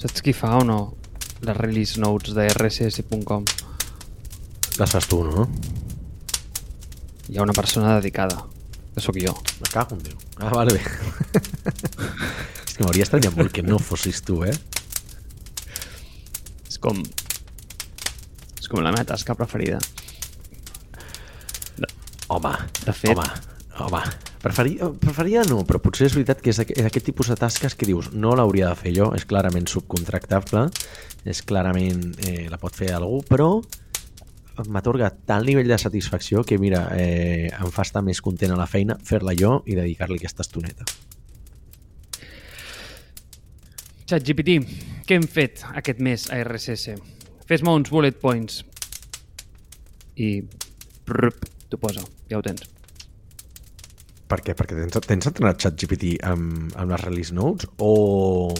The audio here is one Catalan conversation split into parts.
Saps qui fa o no les release notes de rss.com? Les fas tu, no? Hi ha una persona dedicada, que sóc jo. Me cago en Déu. Ah, vale, bé. És que m'hauria estranyat molt que no fossis tu, eh? És com... És com la meva tasca preferida. Home, De fet- home, home. Preferia, preferia no, però potser és veritat que és d'aquest és d'aquest tipus de tasques que dius no l'hauria de fer jo, és clarament subcontractable, és clarament eh, la pot fer algú, però m'atorga tal nivell de satisfacció que, mira, eh, em fa estar més content a la feina fer-la jo i dedicar-li aquesta estoneta. ChatGPT, què hem fet aquest mes a RSS? Fes-me uns bullet points. I... T'ho posa, ja ho tens. Per què? Perquè tens, tens entrenat ChatGPT amb, amb les release notes o...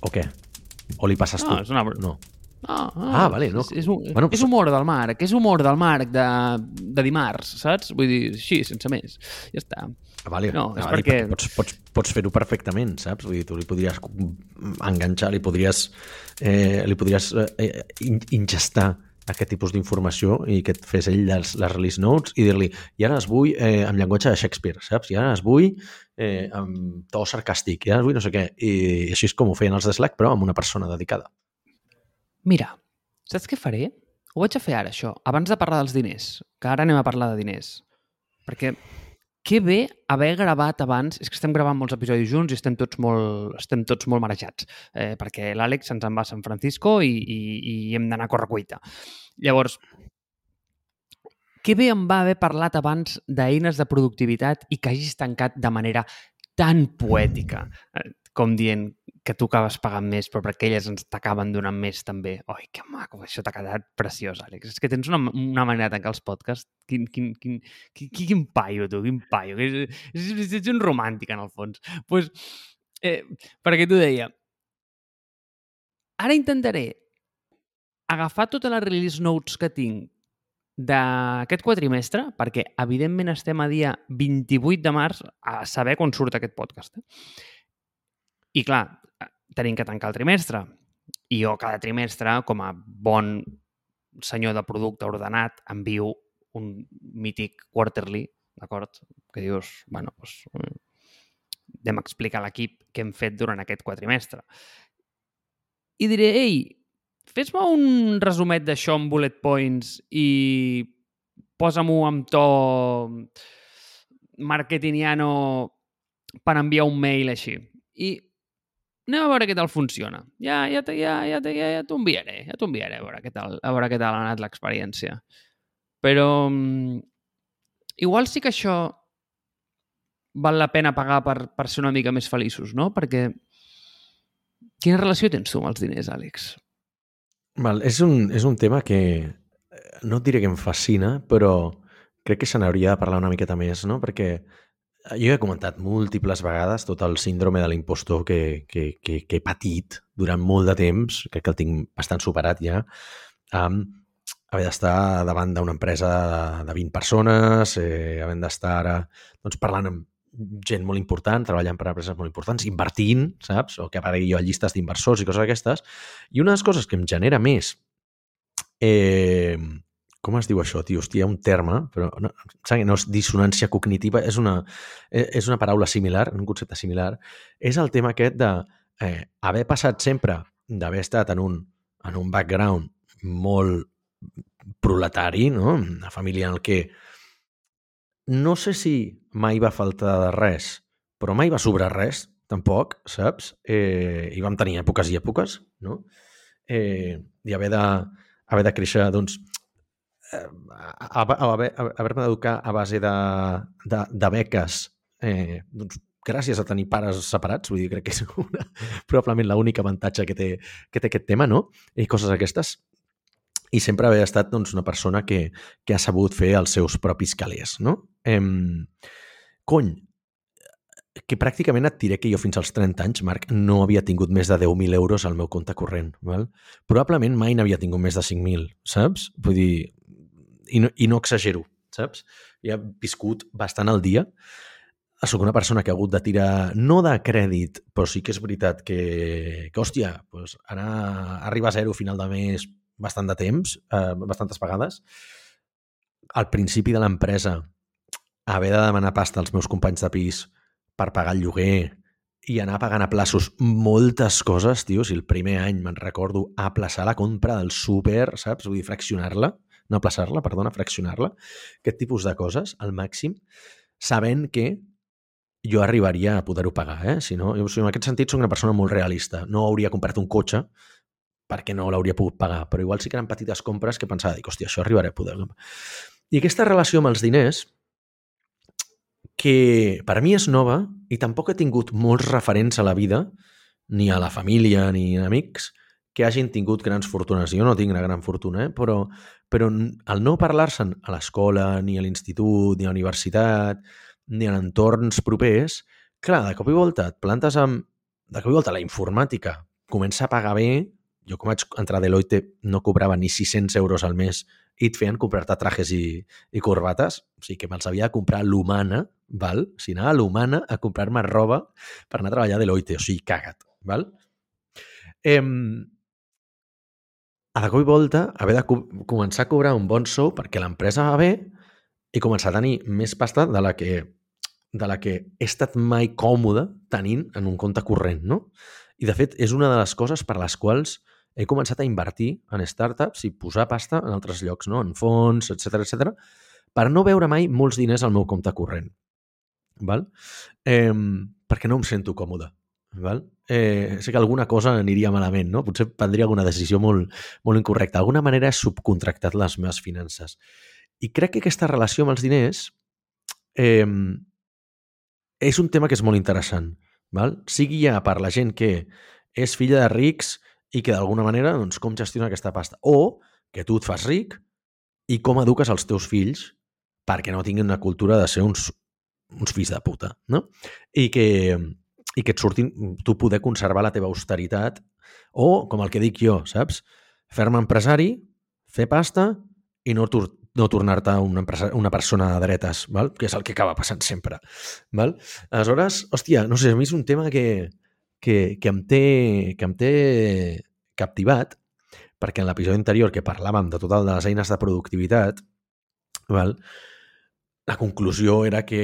o què? O li passes No, tu? és una- No. Ah, Ah, vale, no. És, és, un, Bueno, és humor del Marc, és humor del Marc de, de dimarts, saps? Vull dir, així, sense més. Ja està. Ah, vale. No, és Anava a dir, perquè- Pots, pots, pots fer-ho perfectament, saps? Vull dir, tu li podries enganxar, li podries, eh, li podries eh, in- ingestar aquest tipus d'informació i que et fes ell les, les release notes i dir-li, i ara es vull eh, amb llenguatge de Shakespeare, saps? I ara es vull eh, amb to sarcàstic, i ara es vull no sé què. I, així és com ho feien els de Slack, però amb una persona dedicada. Mira, saps què faré? Ho vaig a fer ara, això, abans de parlar dels diners, que ara anem a parlar de diners. Perquè que bé haver gravat abans, és que estem gravant molts episodis junts i estem tots molt, estem tots molt marejats, eh, perquè l'Àlex ens en va a San Francisco i, i, i hem d'anar a correcuita. Llavors, que bé em va haver parlat abans d'eines de productivitat i que hagis tancat de manera tan poètica, eh, com dient que tu acabes pagant més, però perquè elles ens t'acaben donant més també. Oi, que maco, això t'ha quedat preciós, Àlex. És que tens una, una manera de tancar els podcasts. Quin, quin, quin, quin, quin paio, tu, quin paio. Ets un romàntic, en el fons. Doncs, pues, eh, perquè t'ho deia, ara intentaré agafar totes les release notes que tinc d'aquest quadrimestre, perquè evidentment estem a dia 28 de març a saber quan surt aquest podcast. Eh? I clar, tenim que tancar el trimestre. I jo cada trimestre, com a bon senyor de producte ordenat, envio un mític quarterly, d'acord? Que dius, bueno, doncs, anem a explicar a l'equip què hem fet durant aquest quadrimestre. I diré, ei, fes-me un resumet d'això amb bullet points i posa-m'ho amb to marketingiano per enviar un mail així. I anem a veure què tal funciona. Ja, ja, ja, ja, ja, ja t'ho enviaré, ja t'ho enviaré a veure què tal, a veure què tal ha anat l'experiència. Però mm, igual sí que això val la pena pagar per, per ser una mica més feliços, no? Perquè quina relació tens tu amb els diners, Àlex? Val, és, un, és un tema que eh, no et diré que em fascina, però crec que se n'hauria de parlar una miqueta més, no? Perquè jo he comentat múltiples vegades tot el síndrome de l'impostor que, que, que, que he patit durant molt de temps, crec que el tinc bastant superat ja, amb haver d'estar davant d'una empresa de, de 20 persones, eh, havent d'estar ara doncs, parlant amb gent molt important, treballant per a empreses molt importants, invertint, saps? O que aparegui jo a llistes d'inversors i coses d'aquestes. I una de les coses que em genera més... Eh, com es diu això, tio? Hòstia, hi ha un terme, però no, no és dissonància cognitiva, és una, eh, és una paraula similar, un concepte similar. És el tema aquest de eh, haver passat sempre d'haver estat en un, en un background molt proletari, no? una família en el que no sé si mai va faltar de res, però mai va sobrar res, tampoc, saps? Eh, I vam tenir èpoques i èpoques, no? Eh, I haver de, haver de créixer, doncs, eh, a- haver- haver-me d'educar a base de, de, de beques, eh, doncs, gràcies a tenir pares separats, vull dir, crec que és una, probablement l'únic avantatge que té, que té aquest tema, no? I coses aquestes. I sempre haver estat doncs, una persona que, que ha sabut fer els seus propis calés, no? Em, cony, que pràcticament et diré que jo fins als 30 anys, Marc, no havia tingut més de 10.000 euros al meu compte corrent. Val? Probablement mai n'havia tingut més de 5.000, saps? Vull dir, i no, i no exagero, saps? I he viscut bastant al dia. sóc una persona que ha hagut de tirar, no de crèdit, però sí que és veritat que, que hòstia, doncs anar, arribar a zero final de mes bastant de temps, eh, bastantes vegades. Al principi de l'empresa, haver de demanar pasta als meus companys de pis per pagar el lloguer i anar pagant a plaços moltes coses, tio. Si el primer any me'n recordo aplaçar la compra del súper, saps? Vull dir, fraccionar-la, no aplaçar-la, perdona, fraccionar-la. Aquest tipus de coses, al màxim, sabent que jo arribaria a poder-ho pagar, eh? Si no, jo, en aquest sentit soc una persona molt realista. No hauria comprat un cotxe perquè no l'hauria pogut pagar, però igual sí que eren petites compres que pensava, dic, hòstia, això arribaré a poder. I aquesta relació amb els diners, que per mi és nova i tampoc he tingut molts referents a la vida, ni a la família ni a amics, que hagin tingut grans fortunes. Jo no tinc una gran fortuna, eh? però, però el no parlar-se'n a l'escola, ni a l'institut, ni a la universitat, ni en entorns propers, clar, de cop i volta et plantes amb... De cop i volta la informàtica comença a pagar bé, jo com vaig entrar a Deloitte no cobrava ni 600 euros al mes i et feien comprar-te trajes i, i corbates, o sigui que me'ls havia de comprar l'humana, val? O sigui, anava l'humana a comprar-me roba per anar a treballar a Deloitte, o sigui, caga't, val? Eh, a de cop i volta haver de co començar a cobrar un bon sou perquè l'empresa va bé i començar a tenir més pasta de la que de la que he estat mai còmode tenint en un compte corrent, no? I, de fet, és una de les coses per les quals he començat a invertir en startups i posar pasta en altres llocs, no? en fons, etc etc, per no veure mai molts diners al meu compte corrent. Val? Eh, perquè no em sento còmode. Val? Eh, sé que alguna cosa aniria malament, no? Potser prendria alguna decisió molt, molt incorrecta. D'alguna manera he subcontractat les meves finances. I crec que aquesta relació amb els diners eh, és un tema que és molt interessant. Val? Sigui ja per la gent que és filla de rics i que d'alguna manera, doncs, com gestiona aquesta pasta. O que tu et fas ric i com eduques els teus fills perquè no tinguin una cultura de ser uns, uns fills de puta, no? I que, i que et surtin, tu poder conservar la teva austeritat o, com el que dic jo, saps? Fer-me empresari, fer pasta i no, no tornar-te una, una persona de dretes, val? que és el que acaba passant sempre. Val? Aleshores, hòstia, no sé, a mi és un tema que, que, que, em, té, que em té captivat, perquè en l'episodi anterior que parlàvem de total de les eines de productivitat, val? la conclusió era que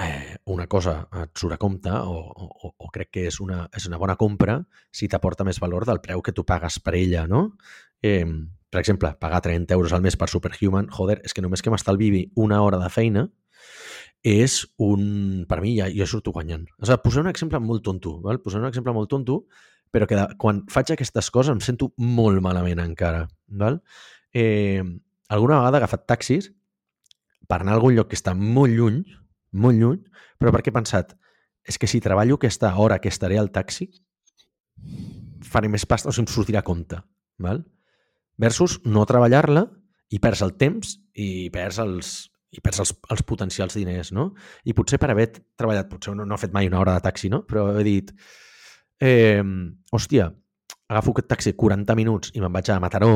eh, una cosa et surt a compte o, o, o crec que és una, és una bona compra si t'aporta més valor del preu que tu pagues per ella, no? Eh, per exemple, pagar 30 euros al mes per Superhuman, joder, és que només que m'estalvivi una hora de feina és un... Per mi ja, jo surto guanyant. O sigui, posar un exemple molt tonto, val? posar un exemple molt tonto, però que de, quan faig aquestes coses em sento molt malament encara. Val? Eh, alguna vegada he agafat taxis per anar a algun lloc que està molt lluny, molt lluny, però perquè he pensat, és que si treballo aquesta hora que estaré al taxi, faré més pasta o si em sortirà a compte. Val? versus no treballar-la i perds el temps i perds els, i perds els, els potencials diners, no? I potser per haver treballat, potser no, no he fet mai una hora de taxi, no? Però he dit, eh, hòstia, agafo aquest taxi 40 minuts i me'n vaig a Mataró,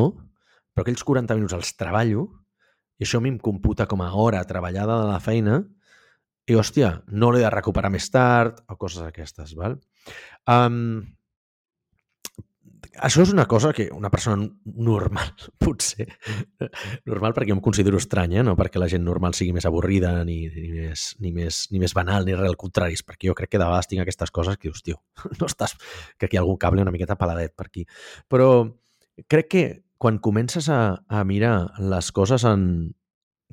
però aquells 40 minuts els treballo i això a mi em computa com a hora treballada de la feina i, hòstia, no l'he de recuperar més tard o coses aquestes, val? Um, això és una cosa que una persona normal, potser, normal perquè jo em considero estrany, eh? no perquè la gent normal sigui més avorrida ni, ni, més, ni, més, ni més banal, ni res al contrari, és perquè jo crec que de vegades tinc aquestes coses que dius, tio, no estàs, que aquí hi ha algun cable una miqueta paladet per aquí. Però crec que quan comences a, a mirar les coses en...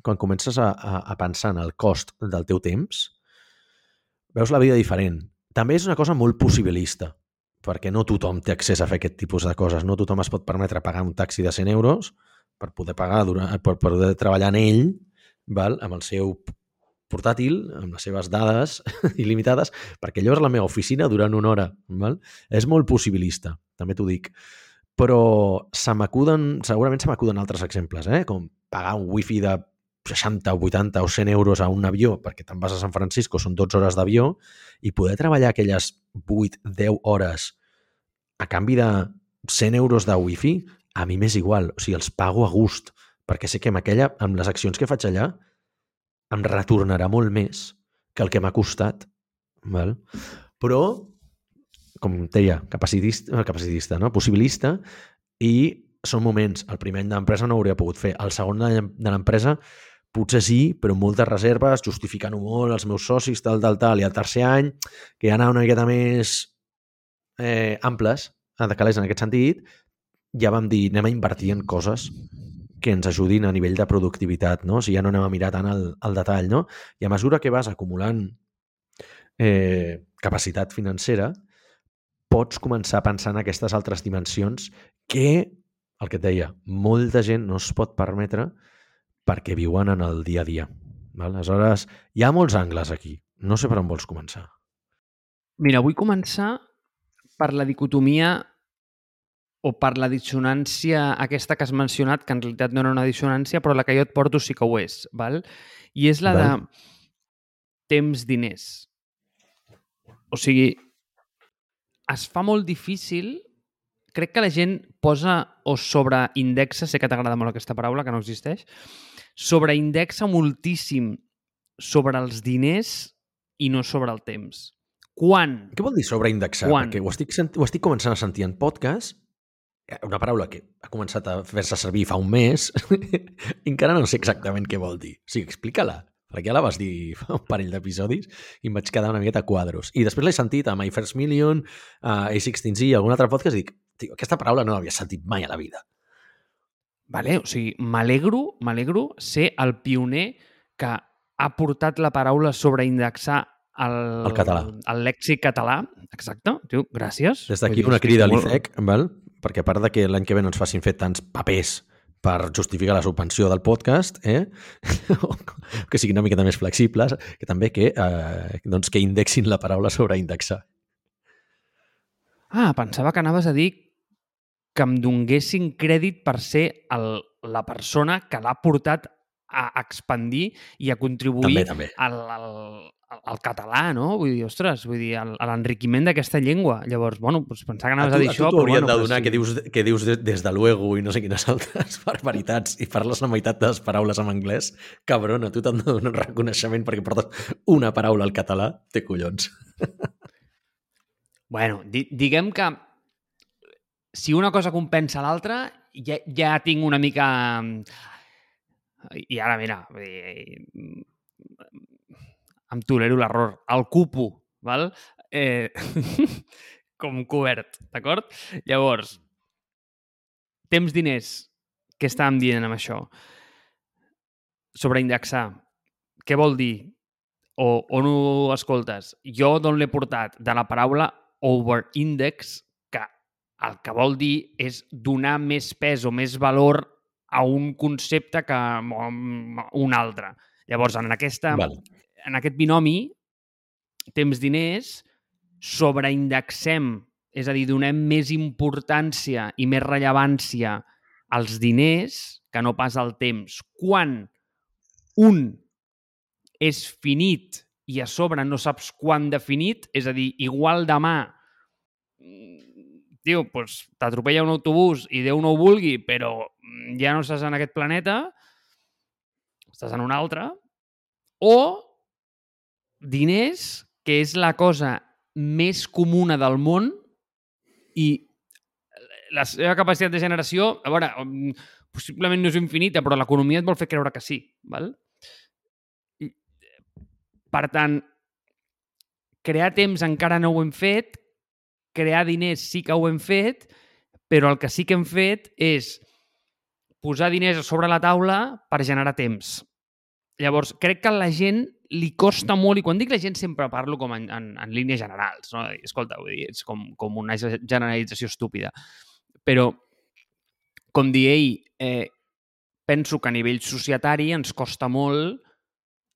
quan comences a, a, a pensar en el cost del teu temps, veus la vida diferent. També és una cosa molt possibilista perquè no tothom té accés a fer aquest tipus de coses. No tothom es pot permetre pagar un taxi de 100 euros per poder pagar durant, per, poder treballar en ell val? amb el seu portàtil, amb les seves dades il·limitades, perquè allò és la meva oficina durant una hora. Val? És molt possibilista, també t'ho dic. Però se segurament se m'acuden altres exemples, eh? com pagar un wifi de 60 o 80 o 100 euros a un avió perquè te'n vas a San Francisco, són 12 hores d'avió, i poder treballar aquelles 8-10 hores a canvi de 100 euros de wifi, a mi m'és igual. O sigui, els pago a gust, perquè sé que amb, aquella, amb les accions que faig allà em retornarà molt més que el que m'ha costat. Val? Però, com deia, capacitista, eh, capacitista no? possibilista, i són moments. El primer any de l'empresa no ho hauria pogut fer. El segon any de l'empresa potser sí, però amb moltes reserves, justificant-ho molt, els meus socis, tal, tal, tal. I el tercer any, que ja anava una miqueta més eh, amples, de calés en aquest sentit, ja vam dir, anem a invertir en coses que ens ajudin a nivell de productivitat, no? O sigui, ja no anem a mirar tant el, el detall, no? I a mesura que vas acumulant eh, capacitat financera, pots començar a pensar en aquestes altres dimensions que, el que et deia, molta gent no es pot permetre perquè viuen en el dia a dia. Val? Aleshores, hi ha molts angles aquí. No sé per on vols començar. Mira, vull començar per la dicotomia o per la dissonància aquesta que has mencionat, que en realitat no era una dissonància, però la que jo et porto sí que ho és, val? i és la val. de temps diners. O sigui, es fa molt difícil crec que la gent posa o sobreindexa, sé que t'agrada molt aquesta paraula, que no existeix, sobreindexa moltíssim sobre els diners i no sobre el temps. Quan? Què vol dir sobreindexar? Quan? Perquè ho estic, ho estic començant a sentir en podcast Eh, una paraula que ha començat a fer-se servir fa un mes i encara no sé exactament què vol dir. O sigui, explica-la, perquè ja la vas dir fa un parell d'episodis i em vaig quedar una miqueta a quadros. I després l'he sentit a My First Million, a A16Z i algun altre podcast i dic, tio, aquesta paraula no l'havia sentit mai a la vida. Vale, o sigui, m'alegro, m'alegro ser el pioner que ha portat la paraula sobreindexar el, el català. El lèxic català, exacte. Tio, gràcies. Des d'aquí una crida a l'IFEC, val? perquè a part de que l'any que ve no ens facin fer tants papers per justificar la subvenció del podcast, eh? que siguin una miqueta més flexibles, que també que, eh, doncs que indexin la paraula sobre indexar. Ah, pensava que anaves a dir que em donguessin crèdit per ser el, la persona que l'ha portat a expandir i a contribuir també, també. Al, al, al català, no? Vull dir, ostres, vull dir, a l'enriquiment d'aquesta llengua. Llavors, bueno, doncs pensar que anaves a, tu, a dir a això... A tu t'haurien bueno, de donar sí. que, dius, que dius des de luego i no sé quines altres barbaritats i parles la meitat de les paraules en anglès. Cabron, a tu t'han de donar un reconeixement perquè portes una paraula al català. Té collons. Bueno, di diguem que si una cosa compensa l'altra, ja, ja tinc una mica i ara, mira, em tolero l'error. El cupo, val? Eh, com cobert, d'acord? Llavors, temps diners, què estàvem dient amb això? Sobreindexar. Què vol dir? O on ho escoltes? Jo d'on l'he portat? De la paraula overindex, el que vol dir és donar més pes o més valor a un concepte que un altre. Llavors, en, aquesta, Val. en aquest binomi, temps diners, sobreindexem, és a dir, donem més importància i més rellevància als diners que no pas al temps. Quan un és finit i a sobre no saps quan definit, és a dir, igual demà tio, pues, t'atropella un autobús i Déu no ho vulgui, però ja no estàs en aquest planeta, estàs en un altre, o diners, que és la cosa més comuna del món i la seva capacitat de generació, a veure, possiblement no és infinita, però l'economia et vol fer creure que sí. Val? Per tant, crear temps encara no ho hem fet, crear diners sí que ho hem fet, però el que sí que hem fet és posar diners sobre la taula per generar temps. Llavors, crec que a la gent li costa molt, i quan dic la gent sempre parlo com en, en, en línies generals, no? Escolta, vull dir, és com, com una generalització estúpida. Però, com dir, ell, eh, penso que a nivell societari ens costa molt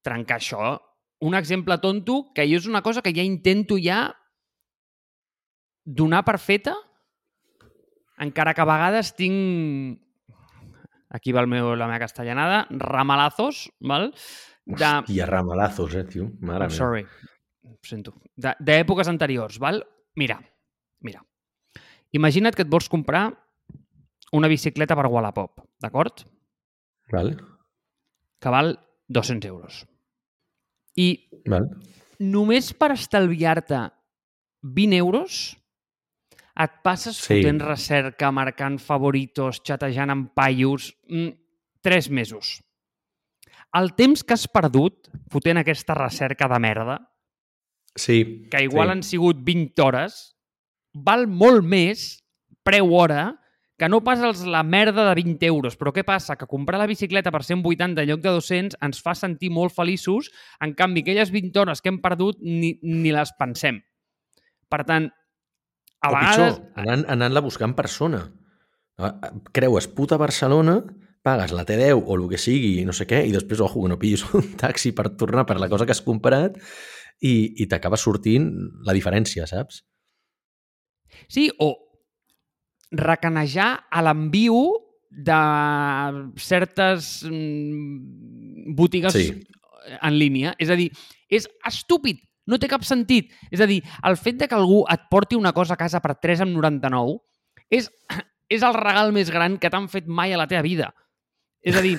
trencar això. Un exemple tonto, que jo és una cosa que ja intento ja donar per feta, encara que a vegades tinc aquí va el meu, la meva castellanada, ramalazos, val? De... Hòstia, ramalazos, eh, tio? Mare oh, sorry, sento. D'èpoques anteriors, val? Mira, mira. Imagina't que et vols comprar una bicicleta per Wallapop, d'acord? Val. Que val 200 euros. I Val. només per estalviar-te 20 euros et passes Sí. fotent recerca, marcant favoritos, xatejant amb paios, mm, 3 mesos. El temps que has perdut fotent aquesta recerca de merda, Sí. que igual sí. han sigut 20 hores, val molt més preu hora que no pas els la merda de 20 euros. Però què passa? Que comprar la bicicleta per 180 en lloc de 200 ens fa sentir molt feliços, en canvi aquelles 20 hores que hem perdut ni, ni les pensem. Per tant, a o vegades... pitjor, anant, anant-la a buscar en persona. Creues puta Barcelona, pagues la T10 o el que sigui, no sé què, i després, ojo, que no pillis un taxi per tornar per la cosa que has comprat i, i t'acaba sortint la diferència, saps? Sí, o recanejar a l'enviu de certes mm, botigues Sí. en línia. És a dir, és estúpid, no té cap sentit. És a dir, el fet de que algú et porti una cosa a casa per 3,99 és, és el regal més gran que t'han fet mai a la teva vida. És a dir,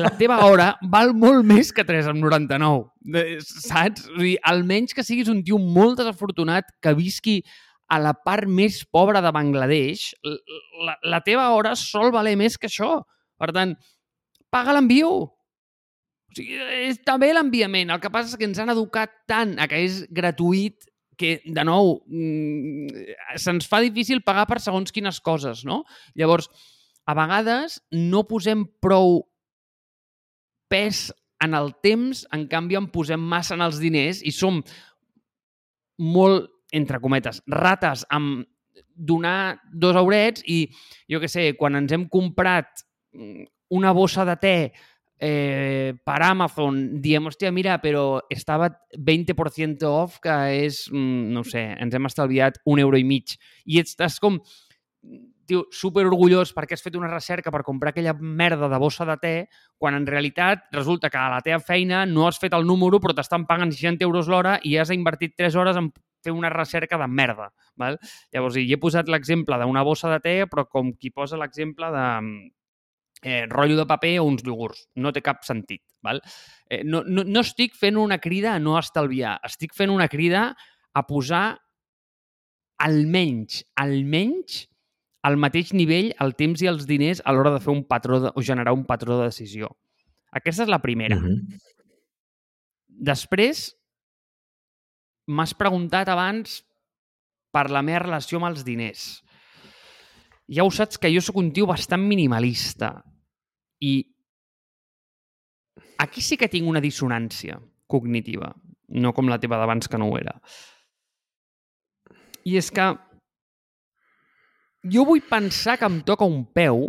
la teva hora val molt més que 3,99. Eh, Saps? O sigui, almenys que siguis un tio molt desafortunat que visqui a la part més pobra de Bangladesh, la, la teva hora sol valer més que això. Per tant, paga l'enviu. O sigui, està bé l'enviament. El que passa és que ens han educat tant a que és gratuït que, de nou, mm, se'ns fa difícil pagar per segons quines coses, no? Llavors, a vegades no posem prou pes en el temps, en canvi en posem massa en els diners i som molt, entre cometes, rates amb donar dos aurets i, jo que sé, quan ens hem comprat mm, una bossa de te eh, per Amazon, diem, hòstia, mira, però estava 20% off, que és, mm, no sé, ens hem estalviat un euro i mig. I estàs com, tio, super orgullós perquè has fet una recerca per comprar aquella merda de bossa de te, quan en realitat resulta que a la teva feina no has fet el número però t'estan pagant 60 euros l'hora i has invertit 3 hores en fer una recerca de merda. Val? Llavors, hi he posat l'exemple d'una bossa de te, però com qui posa l'exemple de eh, rotllo de paper o uns iogurts. No té cap sentit. Val? Eh, no, no, no estic fent una crida a no estalviar, estic fent una crida a posar almenys, almenys al mateix nivell el temps i els diners a l'hora de fer un patró de, o generar un patró de decisió. Aquesta és la primera. Uh -huh. Després, m'has preguntat abans per la meva relació amb els diners. Ja ho saps que jo sóc un tio bastant minimalista i aquí sí que tinc una dissonància cognitiva, no com la teva d'abans que no ho era. I és que jo vull pensar que em toca un peu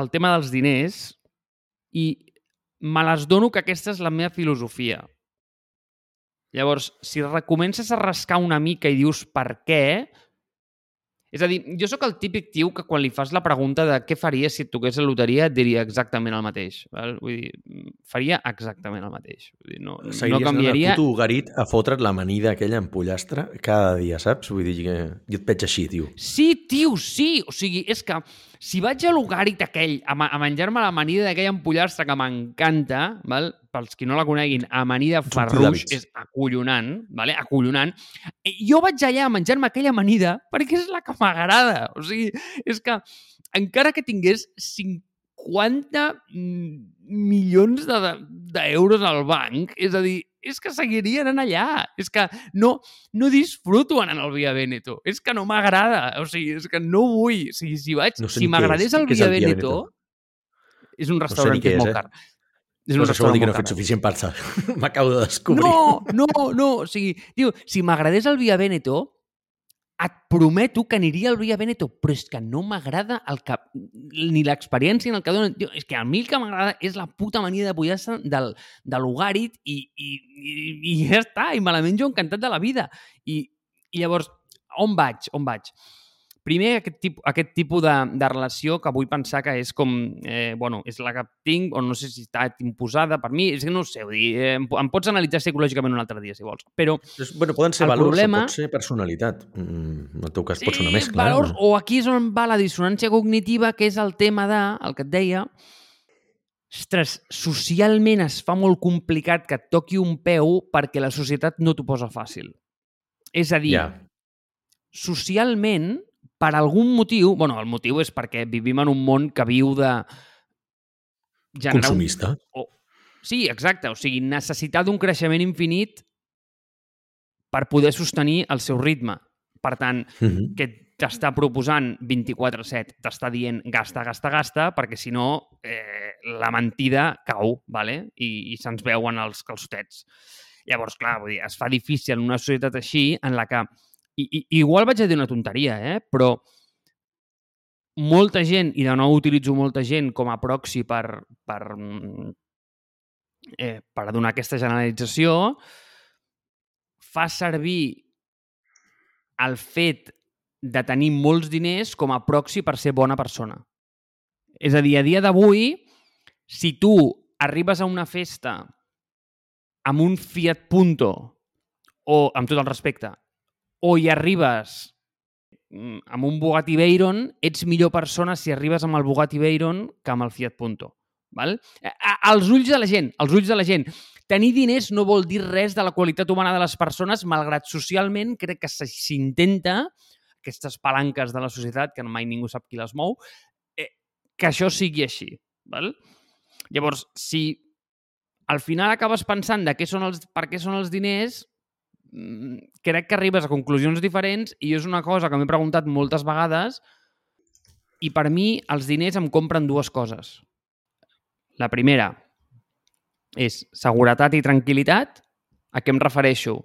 el tema dels diners i me les dono que aquesta és la meva filosofia. Llavors, si recomences a rascar una mica i dius per què, és a dir, jo sóc el típic tio que quan li fas la pregunta de què faries si et toqués la loteria et diria exactament el mateix. Val? Vull dir, faria exactament el mateix. Vull dir, no, no Seguiries canviaria... anant al puto Ugarit a fotre't l'amanida aquella en pollastre cada dia, saps? Vull dir que jo et veig així, tio. Sí, tio, sí! O sigui, és que si vaig a l'Ugarit aquell a, ma a menjar-me l'amanida d'aquella empollastre que m'encanta, val? Pels qui no la coneguin, amanida farruix és acollonant, vale? acollonant. I Jo vaig allà a menjar-me aquella amanida perquè és la que m'agrada. O sigui, és que encara que tingués 50 mm, milions d'euros de, d'euros al banc, és a dir, és que seguiria anant allà. És que no, no disfruto anant al Via Veneto. És que no m'agrada. O sigui, és que no vull. O sigui, si vaig, No sé si m'agradés és. el el Via Veneto, Veneto? és un sé restaurant ni que què és és, molt eh? car. És un això vol dir que no he fet suficient saber. M'acabo de descobrir. No, no, no. O sigui, tio, si m'agradés el Via Veneto, et prometo que aniria al Via Veneto, però és que no m'agrada el que, ni l'experiència en el que donen. Tio, és que a mi el que m'agrada és la puta mania de pollastre del, de l'Ugarit i, i, i, i ja està, i me la menjo encantat de la vida. I, i llavors, on vaig? On vaig? Primer, aquest, tip, aquest tipus de, de relació que vull pensar que és com, eh, bueno, és la que tinc, o no sé si està imposada per mi, és que no ho sé, dir, eh, em, em pots analitzar psicològicament un altre dia, si vols. Però És- Bueno, poden ser valors problema- pot ser personalitat. Mm, en el teu cas pot ser una Sí, mescla. valors, eh? o aquí és on va la dissonància cognitiva, que és el tema de, el que et deia, ostres, socialment es fa molt complicat que et toqui un peu perquè la societat no t'ho posa fàcil. És a dir, Ja. socialment, per algun motiu, bueno, el motiu és perquè vivim en un món que viu de generar un Consumista. o, sí, exacte. O sigui, necessitar d'un creixement infinit per poder sostenir el seu ritme. Per tant, Mhm. que t'està proposant 24-7, t'està dient gasta, gasta, gasta, perquè si no eh, la mentida cau, vale? I, i se'ns veuen els calçotets. Llavors, clar, vull dir, es fa difícil en una societat així en la que... I, i, igual vaig a dir una tonteria, eh? però molta gent, i de nou utilitzo molta gent com a proxy per, per, mm, eh, per donar aquesta generalització, fa servir el fet de tenir molts diners com a proxy per ser bona persona. És a dir, a dia d'avui, si tu arribes a una festa amb un Fiat Punto, o, amb tot el respecte, o hi arribes mm, amb un Bugatti Veyron, ets millor persona si arribes amb el Bugatti Veyron que amb el Fiat Punto. Val? A, a, als ulls de la gent, als ulls de la gent. Tenir diners no vol dir res de la qualitat humana de les persones, malgrat socialment crec que s'intenta, aquestes palanques de la societat, que mai ningú sap qui les mou, eh, que això sigui així. Val? Llavors, si al final acabes pensant de què són els, per què són els diners, crec que arribes a conclusions diferents i és una cosa que m'he preguntat moltes vegades i per mi els diners em compren dues coses. La primera és seguretat i tranquil·litat. A què em refereixo?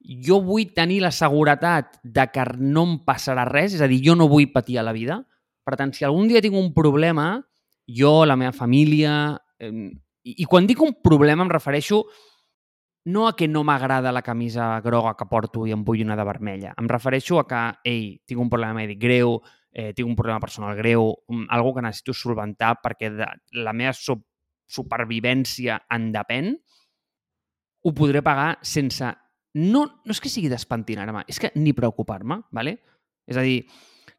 Jo vull tenir la seguretat de que no em passarà res, és a dir, jo no vull patir a la vida. Per tant, si algun dia tinc un problema, jo, la meva família... Eh, i, I quan dic un problema em refereixo no a que no m'agrada la camisa groga que porto i em vull una de vermella. Em refereixo a que, ei, tinc un problema mèdic greu, eh, tinc un problema personal greu, um, algo que necessito solventar perquè de la meva so supervivència en depèn, ho podré pagar sense... No, no és que sigui despentinar-me, és que ni preocupar-me, ¿vale? És a dir,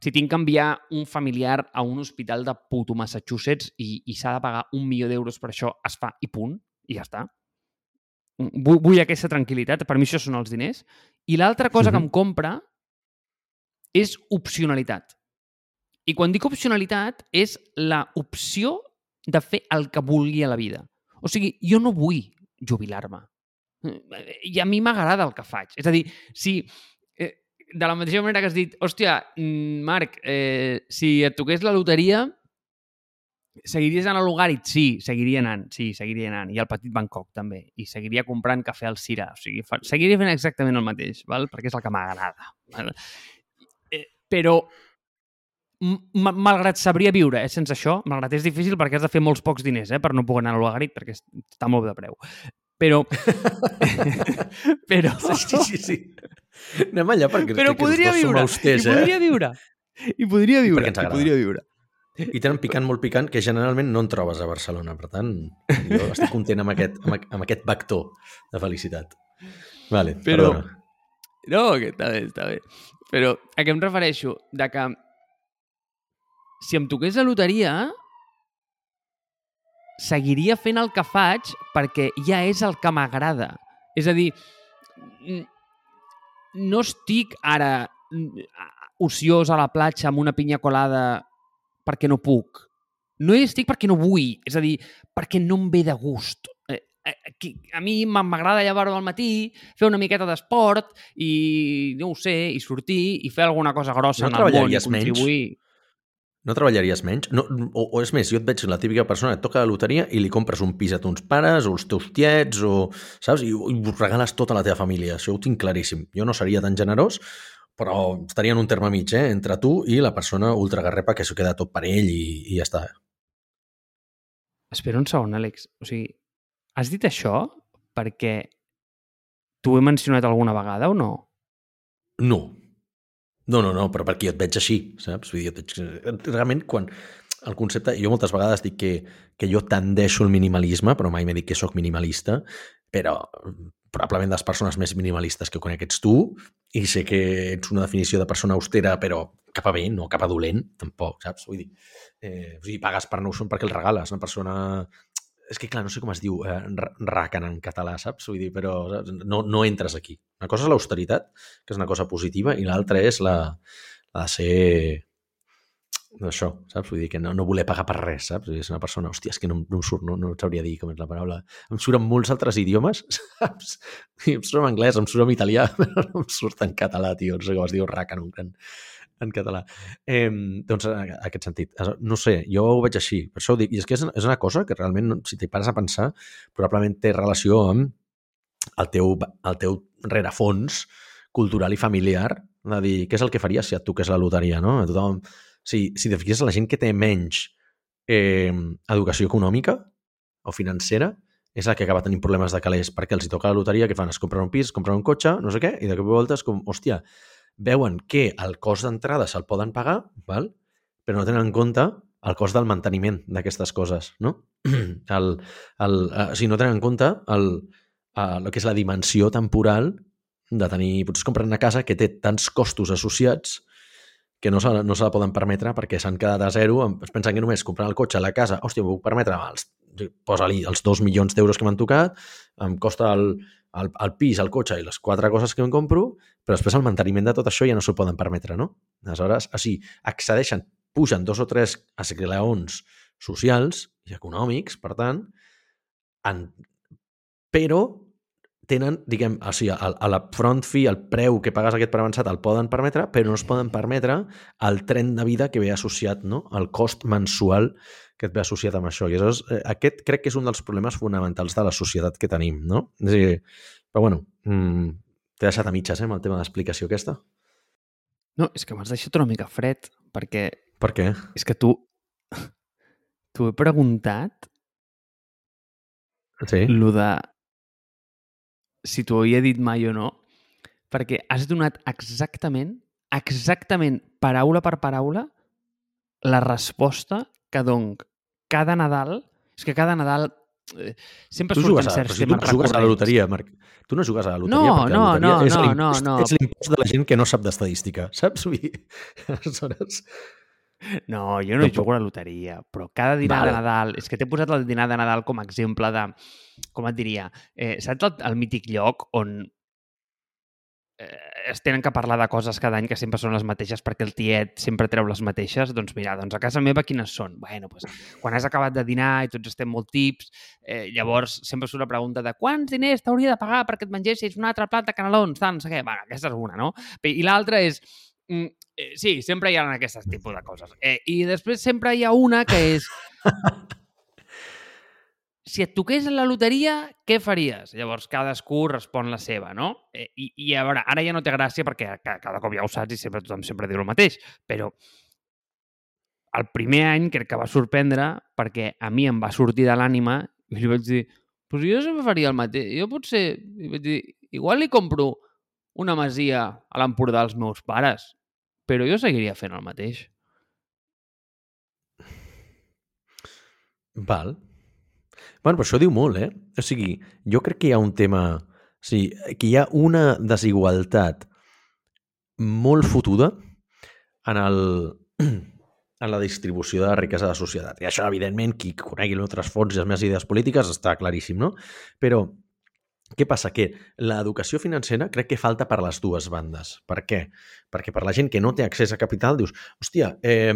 si tinc que enviar un familiar a un hospital de puto Massachusetts i, i s'ha de pagar un milió d'euros per això, es fa i punt, i ja està. Vull, vull aquesta tranquil·litat, per mi això són els diners. I l'altra cosa que Mhm. em compra és opcionalitat. I quan dic opcionalitat és la opció de fer el que vulgui a la vida. O sigui, jo no vull jubilar-me. I a mi m'agrada el que faig. És a dir, si eh, de la mateixa manera que has dit, hòstia, mm, Marc, eh, si et toqués la loteria, seguiries anant a l'Ugarit? Sí, seguiria anant, sí, seguiria anant. I al Petit Bangkok, també. I seguiria comprant cafè al Cira. O sigui, fa, seguiria fent exactament el mateix, val? perquè és el que m'agrada. Eh, però, m- m- malgrat sabria viure eh, sense això, malgrat és difícil perquè has de fer molts pocs diners eh, per no poder anar a l'Ugarit, perquè es- està molt de preu. Però... però... Sí, sí, sí. Anem allà perquè Però podria viure. austers, I podria viure. I podria viure. I podria viure. I tenen picant molt picant que generalment no en trobes a Barcelona. Per tant, jo estic content amb aquest, amb, amb aquest vector de felicitat. Vale, Però- perdona. No, que està bé, està bé. Però a què em refereixo? De que si em toqués la loteria, seguiria fent el que faig perquè ja és el que m'agrada. És a dir, no estic ara ociós a la platja amb una pinya colada perquè no puc. No hi estic perquè no vull, és a dir, perquè no em ve de gust. Eh, eh, A mi m'agrada llevar-me al matí, fer una miqueta d'esport i, no ho sé, i sortir i fer alguna cosa grossa No en el món i treballaries menys? contribuir. No treballaries menys? No, o, o és més, jo et veig la típica persona que et toca la loteria i li compres un pis a tons pares o els teus tiets o, saps? I, i regales tota la teva família. Això ho tinc claríssim. Jo no seria tan generós, però estaria en un terme mig, eh? Entre tu i la persona ultragarrepa que s'ho queda tot per ell i, i ja està. Espera un segon, Àlex. O sigui, has dit això perquè t'ho he mencionat alguna vegada o no? No. No, no, no, però perquè jo et veig així, saps? Vull dir, veig... Realment, quan el concepte... Jo moltes vegades dic que, que jo tendeixo al minimalisme, però mai m'he dit que sóc minimalista, però probablement de les persones més minimalistes que conec ets tu, i sé que ets una definició de persona austera, però cap a bé, no cap a dolent, tampoc, saps? Vull dir, eh, o sigui, pagues per no ho són perquè el regales. Una persona és que, clar, no sé com es diu eh, racan en català, saps? Vull dir, però no, no entres aquí. Una cosa és l'austeritat, que és una cosa positiva, i l'altra és la, la de ser això, saps? Vull dir que no, no voler pagar per res, saps? És una persona, hòstia, és que no, no em surt, no, no sabria dir com és la paraula. Em surt en molts altres idiomes, saps? I em surt en anglès, em surt en italià, però no em surt en català, tio. No sé com es diu raca en, en català. Eh, doncs, en aquest sentit, no sé, jo ho veig així. Per això ho dic. I és que és, és una cosa que realment, si t'hi pares a pensar, probablement té relació amb el teu, el teu rerefons cultural i familiar, de dir, què és el que faries si et toqués la loteria, no? A tothom, si, si te fiques la gent que té menys eh, educació econòmica o financera, és la que acaba tenint problemes de calés perquè els hi toca la loteria, que fan? Es compren un pis, es compren un cotxe, no sé què, i de cop i volta és com, hòstia, veuen que el cost d'entrada se'l poden pagar, val? però no tenen en compte el cost del manteniment d'aquestes coses, no? El, el, eh, o sigui, no tenen en compte el, el, el que és la dimensió temporal de tenir... Potser comprar una casa que té tants costos associats que no se, no se la poden permetre perquè s'han quedat a zero, es pensen que només comprant el cotxe, la casa, hòstia, m'ho puc permetre, els, posa-li els dos milions d'euros que m'han tocat, em costa el, el, el pis, el cotxe i les quatre coses que em compro, però després el manteniment de tot això ja no s'ho poden permetre, no? Aleshores, així, accedeixen, pugen dos o tres esglaons socials i econòmics, per tant, en... però tenen, diguem, o sigui, a la front fee, el preu que pagues aquest per avançat el poden permetre, però no es poden permetre el tren de vida que ve associat, no? el cost mensual que et ve associat amb això. I aleshores, eh, aquest crec que és un dels problemes fonamentals de la societat que tenim, no? És a dir, però bueno, mmm, t'he deixat a mitges, eh, amb el tema d'explicació aquesta. No, és que m'has deixat una mica fred, perquè... Per què? És que tu... T'ho he preguntat... Sí? Lo de si t'ho havia dit mai o no, perquè has donat exactament, exactament, paraula per paraula, la resposta que donc cada Nadal, és que cada Nadal eh, sempre tu surten a, certs si temes tu jugues a la loteria, Marc. Tu no jugues a la loteria no, perquè no, la loteria no, és no, no, no. L'impost de la gent que no sap d'estadística, saps? Aleshores... No, jo no, no jugo a la loteria, però cada dinar vale. de Nadal... És que t'he posat el dinar de Nadal com a exemple de com et diria, eh, saps el, el mític lloc on eh, es tenen que parlar de coses cada any que sempre són les mateixes perquè el tiet sempre treu les mateixes, doncs mira, doncs a casa meva quines són? Bueno, doncs, quan has acabat de dinar i tots estem molt tips, eh, llavors sempre surt la pregunta de quants diners t'hauria de pagar perquè et mengessis una altra plat de canelons, tant, no sé què. Bueno, aquesta és una, no? I l'altra és, mm, eh, sí, sempre hi ha aquests tipus de coses. Eh, I després sempre hi ha una que és si et toqués la loteria, què faries? Llavors, cadascú respon la seva, no? Eh, I, i a veure, ara ja no té gràcia perquè cada cop ja ho saps i sempre tothom sempre diu el mateix, però el primer any crec que va sorprendre perquè a mi em va sortir de l'ànima i li vaig dir, pues jo sempre faria el mateix. Jo potser, li vaig dir, igual li compro una masia a l'Empordà als meus pares, però jo seguiria fent el mateix. Val, Bueno, però això diu molt, eh? O sigui, jo crec que hi ha un tema... O sigui, que hi ha una desigualtat molt fotuda en, el, en la distribució de la riquesa de la societat. I això, evidentment, qui conegui altres fons i les meves idees polítiques està claríssim, no? Però què passa? Que l'educació financera crec que falta per les dues bandes. Per què? Perquè per la gent que no té accés a capital dius, hòstia, eh,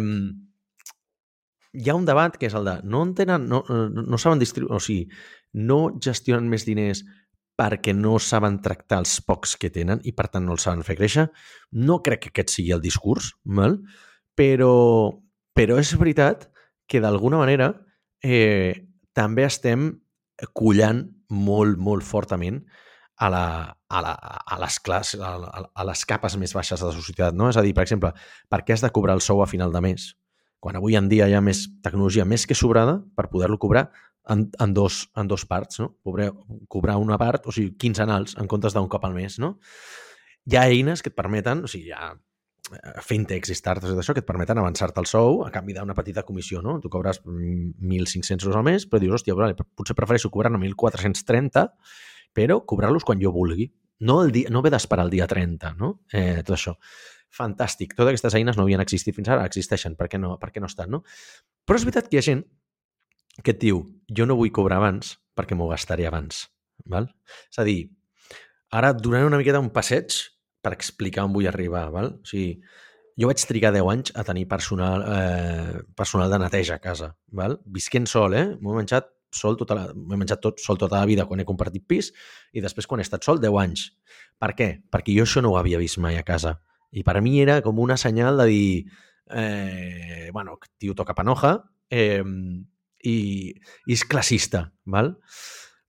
hi ha un debat que és el de no en tenen, no, no, no saben distribuir, o sigui, no gestionen més diners perquè no saben tractar els pocs que tenen i per tant no els saben fer créixer. No crec que aquest sigui el discurs, val? Però, però és veritat que d'alguna manera eh, també estem collant molt, molt fortament a, la, a, la, a, les classes, a, a les capes més baixes de la societat. No? És a dir, per exemple, per què has de cobrar el sou a final de mes? quan avui en dia hi ha més tecnologia més que sobrada per poder-lo cobrar en, en, dos, en dos parts, no? Cobrar, cobrar una part, o sigui, quinzenals en comptes d'un cop al mes, no? Hi ha eines que et permeten, o sigui, hi ha fintechs i startups i això que et permeten avançar-te el sou a canvi d'una petita comissió, no? Tu cobres 1.500 euros al mes, però dius, hòstia, vale, potser prefereixo cobrar-ne 1.430, però cobrar-los quan jo vulgui. No, el dia, no haver d'esperar el dia 30, no? Eh, tot això fantàstic. Totes aquestes eines no havien existit fins ara, existeixen, per què no, per què no estan, no? Però és veritat que hi ha gent que et diu jo no vull cobrar abans perquè m'ho gastaré abans. Val? És a dir, ara donaré una miqueta un passeig per explicar on vull arribar. Val? O sigui, jo vaig trigar 10 anys a tenir personal, eh, personal de neteja a casa. Val? Visquent sol, eh? M'ho he menjat sol tota la, m'he menjat tot sol tota la vida quan he compartit pis i després quan he estat sol 10 anys. Per què? Perquè jo això no ho havia vist mai a casa. I per mi era com una senyal de dir eh, bueno, tio toca panoja eh, i, i és classista, val?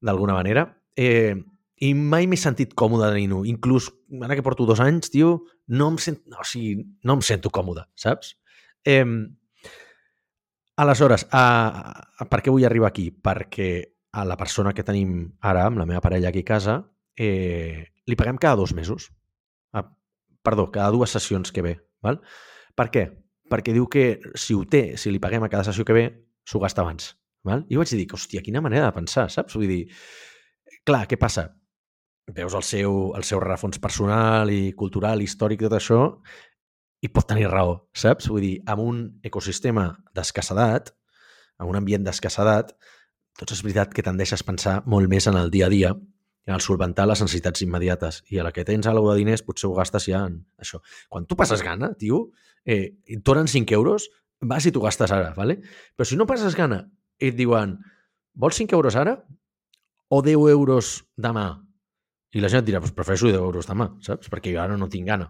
d'alguna manera. Eh, I mai m'he sentit còmode de nino. Inclús, ara que porto dos anys, tio, no em, sent, o sigui, no em sento còmode, saps? Eh, aleshores, a, a, per què vull arribar aquí? Perquè a la persona que tenim ara, amb la meva parella aquí a casa, eh, li paguem cada dos mesos. Ah, perdó, cada dues sessions que ve. Val? Per què? Perquè diu que si ho té, si li paguem a cada sessió que ve, s'ho gasta abans. Val? I vaig dir, hòstia, quina manera de pensar, saps? Vull dir, clar, què passa? Veus el seu, el seu rerefons personal i cultural, històric, tot això, i pot tenir raó, saps? Vull dir, amb un ecosistema d'escassedat, en un ambient d'escassedat, doncs és veritat que tendeixes a pensar molt més en el dia a dia en el solventar les necessitats immediates. I a la que tens alguna de diners potser ho gastes ja en això. Quan tu passes gana, tio, eh, et donen 5 euros, vas i t'ho gastes ara, ¿vale? però si no passes gana i et diuen vols 5 euros ara o 10 euros demà? I la gent et dirà, pues prefereixo 10 euros demà, saps? Perquè jo ara no tinc gana.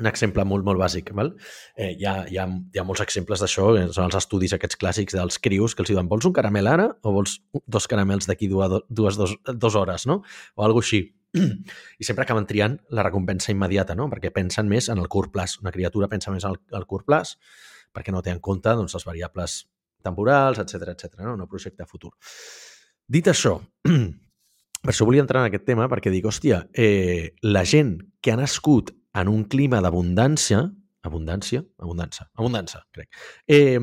Un exemple molt, molt bàsic. Val? Eh, hi, ha, hi, ha, hi ha molts exemples d'això, eh, són els estudis aquests clàssics dels crius que els diuen vols un caramel ara o vols dos caramels d'aquí dues, dues dos, dos hores, no? O alguna així. I sempre acaben triant la recompensa immediata, no? Perquè pensen més en el curt plaç. Una criatura pensa més en el, el curt plaç perquè no té en compte doncs, les variables temporals, etc etc. no? no projecte futur. Dit això, per això volia entrar en aquest tema, perquè dic, hòstia, eh, la gent que ha nascut en un clima d'abundància, abundància, abundància, abundància, crec, eh,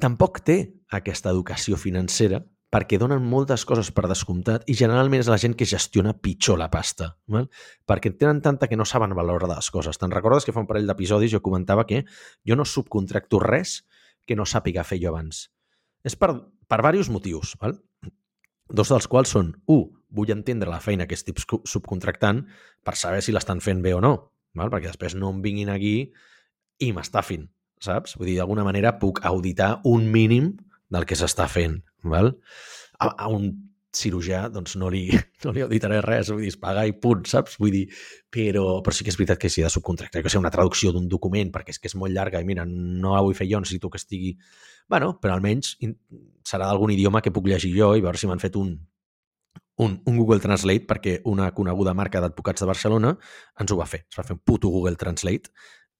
tampoc té aquesta educació financera perquè donen moltes coses per descomptat i generalment és la gent que gestiona pitjor la pasta, val? perquè tenen tanta que no saben valorar les coses. Te'n recordes que fa un parell d'episodis jo comentava que jo no subcontracto res que no sàpiga fer jo abans. És per, per diversos motius. Val? Dos dels quals són, un, vull entendre la feina que estic subcontractant per saber si l'estan fent bé o no, val? perquè després no em vinguin aquí i m'estafin, saps? Vull dir, d'alguna manera puc auditar un mínim del que s'està fent. Val? A, a un cirurgià doncs no li, no li auditaré res, vull dir, es paga i punt, saps? Vull dir, però, però sí que és veritat que si de subcontractar, que sigui una traducció d'un document, perquè és que és molt llarga i mira, no la vull fer jo, necessito que estigui... bueno, però almenys serà d'algun idioma que puc llegir jo i veure si m'han fet un, un, un Google Translate perquè una coneguda marca d'advocats de Barcelona ens ho va fer. Es va fer un puto Google Translate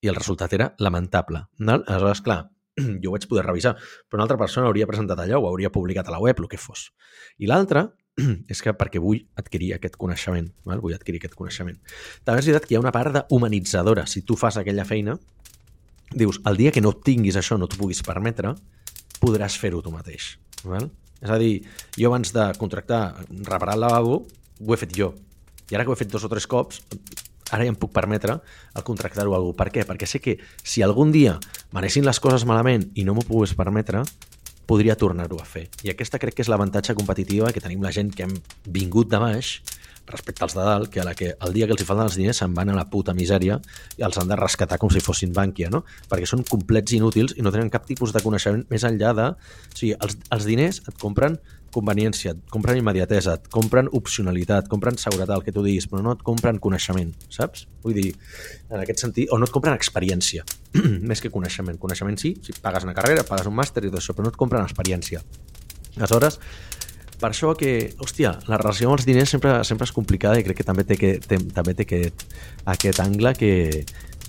i el resultat era lamentable. No? Aleshores, clar, jo ho vaig poder revisar, però una altra persona hauria presentat allò, o hauria publicat a la web, el que fos. I l'altra és que perquè vull adquirir aquest coneixement, val? vull adquirir aquest coneixement. També és veritat que hi ha una part humanitzadora. Si tu fas aquella feina, dius, el dia que no tinguis això, no t'ho puguis permetre, podràs fer-ho tu mateix. Val? És a dir, jo abans de contractar reparar el lavabo, ho he fet jo. I ara que ho he fet dos o tres cops, ara ja em puc permetre el contractar-ho a algú. Per què? Perquè sé que si algun dia m'anessin les coses malament i no m'ho pogués permetre, podria tornar-ho a fer. I aquesta crec que és l'avantatge competitiva que tenim la gent que hem vingut de baix respecte als de dalt, que a la que el dia que els hi falten els diners se'n van a la puta misèria i els han de rescatar com si fossin bànquia, no? Perquè són complets inútils i no tenen cap tipus de coneixement més enllà de... O sigui, els, els diners et compren conveniència, et compren immediatesa, et compren opcionalitat, compren seguretat, el que tu diguis, però no et compren coneixement, saps? Vull dir, en aquest sentit, o no et compren experiència, més que coneixement. Coneixement sí, si pagues una carrera, pagues un màster i tot això, però no et compren experiència. Aleshores, per això que, hòstia, la relació amb els diners sempre, sempre és complicada i crec que també té, que, té, també té aquest, aquest angle que,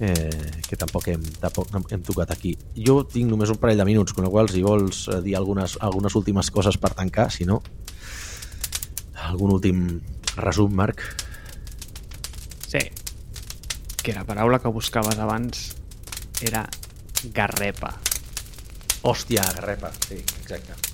eh, que tampoc hem, tampoc hem tocat aquí. Jo tinc només un parell de minuts, con la qual si vols eh, dir algunes, algunes últimes coses per tancar, si no, algun últim resum, Marc? Sí, que la paraula que buscaves abans era garrepa. Hòstia, garrepa, sí, exacte.